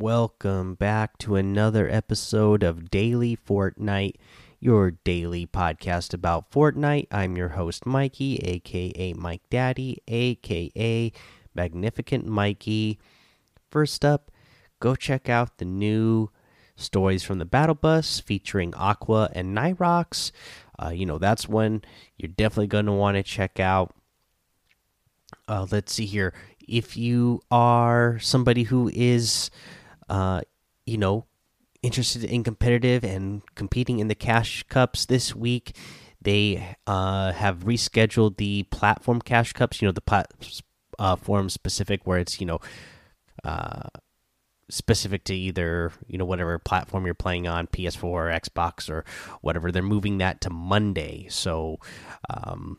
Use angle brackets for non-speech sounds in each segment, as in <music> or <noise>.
welcome back to another episode of Daily Fortnite, your daily podcast about Fortnite. I'm your host, Mikey, aka Mike Daddy, aka Magnificent Mikey. First up, go check out the new stories from the Battle Bus featuring Aqua and Nightrox. Uh, you know, that's one you're definitely going to want to check out. Uh, let's see here. If you are somebody who is, uh, you know, interested in competitive and competing in the cash cups this week, they uh, have rescheduled the platform cash cups. You know, the platform uh, specific where it's you know uh, specific to either you know whatever platform you're playing on ps4 or xbox or whatever. They're moving that to monday. So um,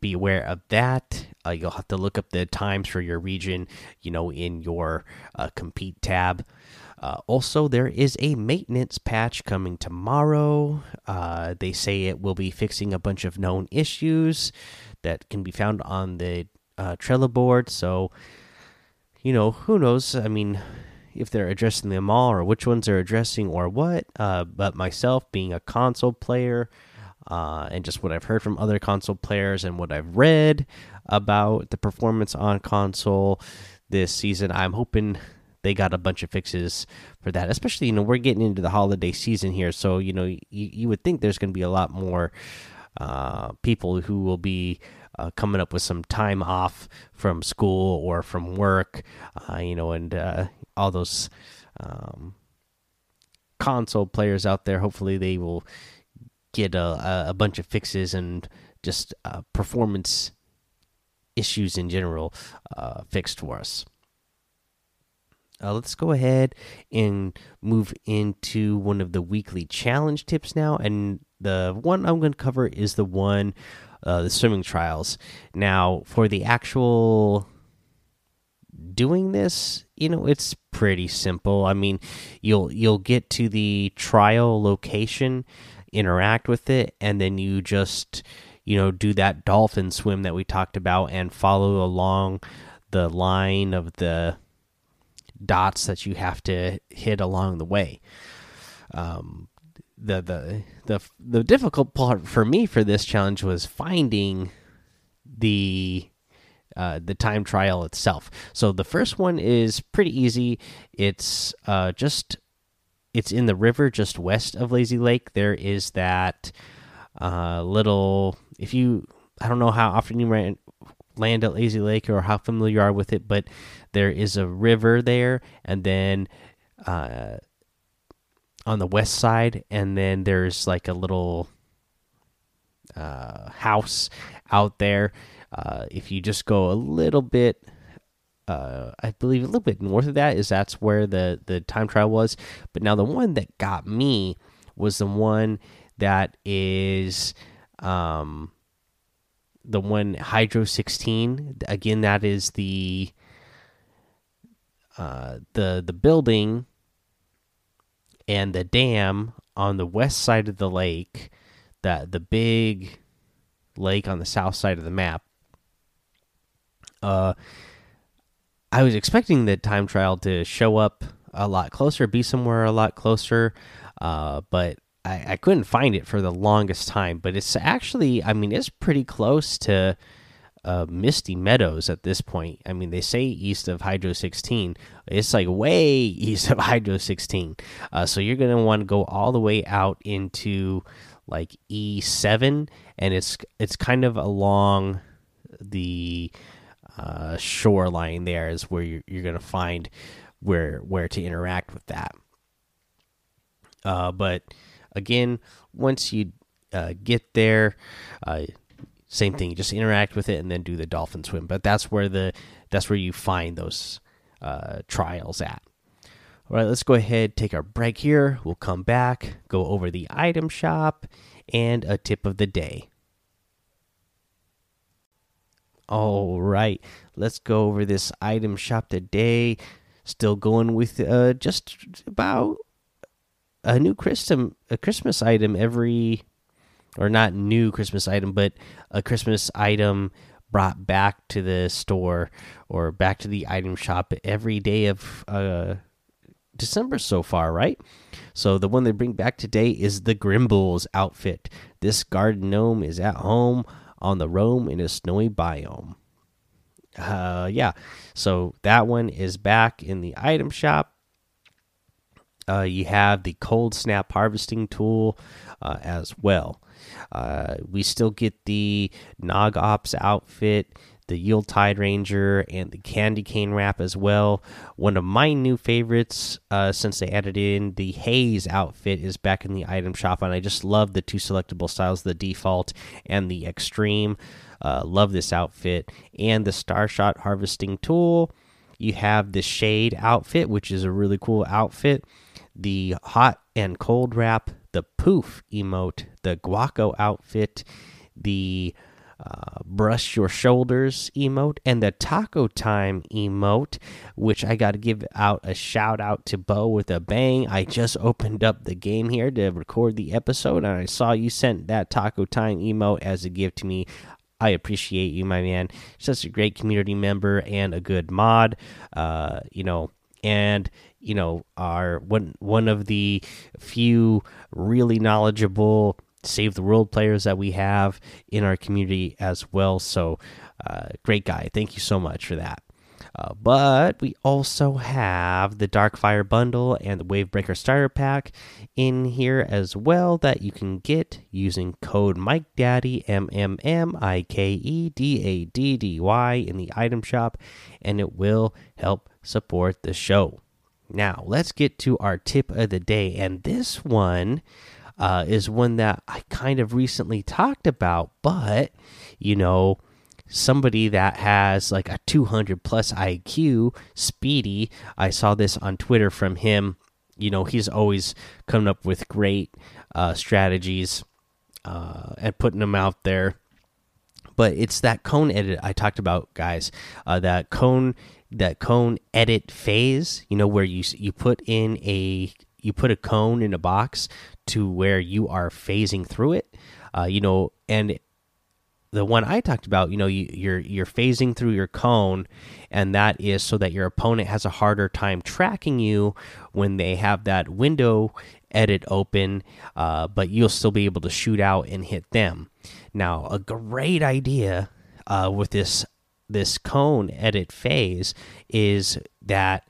be aware of that uh, you'll have to look up the times for your region you know in your uh, compete tab. Uh, also there is a maintenance patch coming tomorrow. Uh, they say it will be fixing a bunch of known issues that can be found on the uh, trello board. So you know who knows? I mean if they're addressing them all or which ones they're addressing or what. Uh, but myself, being a console player, uh, and just what I've heard from other console players and what I've read about the performance on console this season, I'm hoping they got a bunch of fixes for that. Especially, you know, we're getting into the holiday season here, so you know, you, you would think there's going to be a lot more uh, people who will be uh, coming up with some time off from school or from work, uh, you know, and uh, all those um, console players out there. Hopefully, they will get a, a bunch of fixes and just uh, performance issues in general uh, fixed for us. Uh, let's go ahead and move into one of the weekly challenge tips now. And the one I'm going to cover is the one, uh, the swimming trials. Now, for the actual doing this, you know, it's pretty simple. I mean, you'll you'll get to the trial location, interact with it, and then you just you know do that dolphin swim that we talked about and follow along the line of the dots that you have to hit along the way. Um, the the the the difficult part for me for this challenge was finding the uh, the time trial itself. So the first one is pretty easy. It's uh, just it's in the river just west of Lazy Lake. There is that uh, little. If you, I don't know how often you ran, land at Lazy Lake or how familiar you are with it, but there is a river there, and then uh, on the west side, and then there's like a little uh, house out there uh, if you just go a little bit, uh, I believe a little bit north of that is that's where the the time trial was. But now the one that got me was the one that is um, the one Hydro 16. Again, that is the uh, the the building and the dam on the west side of the lake. That the big lake on the south side of the map uh, I was expecting the time trial to show up a lot closer, be somewhere a lot closer, uh, but I, I couldn't find it for the longest time. But it's actually, I mean, it's pretty close to uh, Misty Meadows at this point. I mean, they say east of Hydro 16. It's like way <laughs> east of Hydro 16. Uh, so you're going to want to go all the way out into like E7, and it's it's kind of along the uh, shoreline there is where you're, you're going to find where where to interact with that. Uh, but again, once you uh, get there, uh, same thing. You just interact with it and then do the dolphin swim. But that's where the that's where you find those uh, trials at. All right, let's go ahead take our break here. We'll come back, go over the item shop, and a tip of the day. All right, let's go over this item shop today. Still going with uh, just about a new Christmas a Christmas item every, or not new Christmas item, but a Christmas item brought back to the store or back to the item shop every day of uh, December so far, right? So the one they bring back today is the Grimbles outfit. This garden gnome is at home on the roam in a snowy biome. Uh, yeah, so that one is back in the item shop. Uh, you have the cold snap harvesting tool uh, as well. Uh, we still get the Nog Ops outfit, the Yuletide Ranger, and the Candy Cane wrap as well. One of my new favorites uh, since they added in the Haze outfit is back in the item shop, and I just love the two selectable styles the default and the extreme. Uh, love this outfit and the Star Shot harvesting tool. You have the Shade outfit, which is a really cool outfit. The Hot and Cold wrap, the Poof emote, the Guaco outfit, the uh, brush your shoulders emote and the taco time emote which i got to give out a shout out to bo with a bang i just opened up the game here to record the episode and i saw you sent that taco time emote as a gift to me I appreciate you, my man. Such a great community member and a good mod. Uh, you know, and you know, are one one of the few really knowledgeable save the world players that we have in our community as well. So, uh, great guy. Thank you so much for that. Uh, but we also have the Darkfire bundle and the Wavebreaker starter pack in here as well that you can get using code Mike Daddy M M M I K E D A D D Y in the item shop, and it will help support the show. Now let's get to our tip of the day, and this one uh, is one that I kind of recently talked about, but you know somebody that has like a 200 plus IQ, Speedy. I saw this on Twitter from him. You know, he's always coming up with great uh, strategies uh, and putting them out there. But it's that cone edit I talked about, guys. Uh, that cone, that cone edit phase. You know, where you you put in a you put a cone in a box to where you are phasing through it. Uh, you know, and the one I talked about, you know, you, you're you're phasing through your cone, and that is so that your opponent has a harder time tracking you when they have that window edit open, uh, but you'll still be able to shoot out and hit them. Now, a great idea uh, with this this cone edit phase is that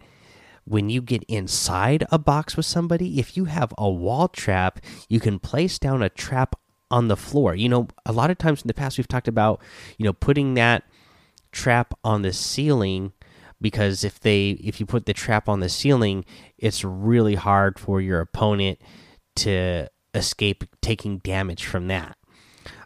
when you get inside a box with somebody, if you have a wall trap, you can place down a trap on the floor. You know, a lot of times in the past we've talked about, you know, putting that trap on the ceiling because if they if you put the trap on the ceiling, it's really hard for your opponent to escape taking damage from that.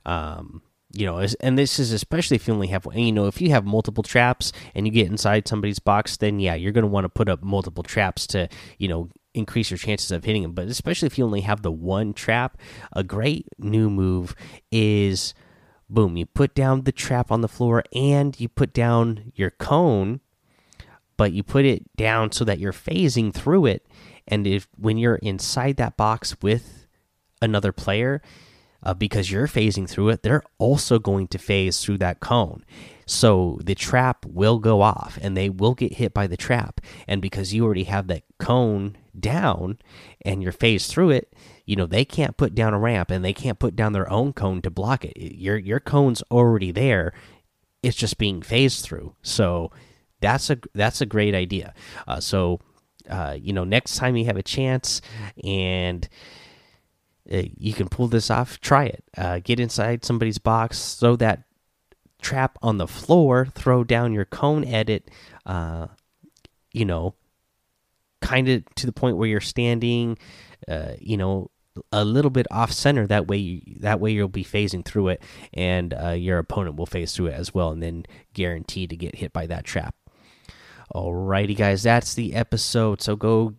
Um, you know, and this is especially if you only have, one. you know, if you have multiple traps and you get inside somebody's box, then yeah, you're going to want to put up multiple traps to, you know, increase your chances of hitting them. But especially if you only have the one trap, a great new move is boom, you put down the trap on the floor and you put down your cone, but you put it down so that you're phasing through it. And if when you're inside that box with another player, uh, because you're phasing through it, they're also going to phase through that cone. So the trap will go off and they will get hit by the trap. And because you already have that cone down and you're phased through it, you know, they can't put down a ramp and they can't put down their own cone to block it. Your your cone's already there. It's just being phased through. So that's a that's a great idea. Uh, so uh, you know, next time you have a chance and uh, you can pull this off, try it. Uh, get inside somebody's box, throw that trap on the floor, throw down your cone edit, uh, you know, kind of to the point where you're standing, uh, you know, a little bit off center. That way, you, that way you'll be phasing through it, and uh, your opponent will phase through it as well, and then guaranteed to get hit by that trap. Alrighty, guys, that's the episode. So go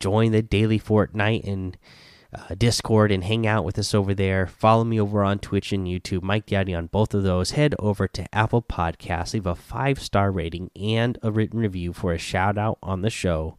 join the daily Fortnite and uh, Discord and hang out with us over there. Follow me over on Twitch and YouTube, Mike Daddy on both of those. Head over to Apple Podcasts, leave a five star rating and a written review for a shout out on the show.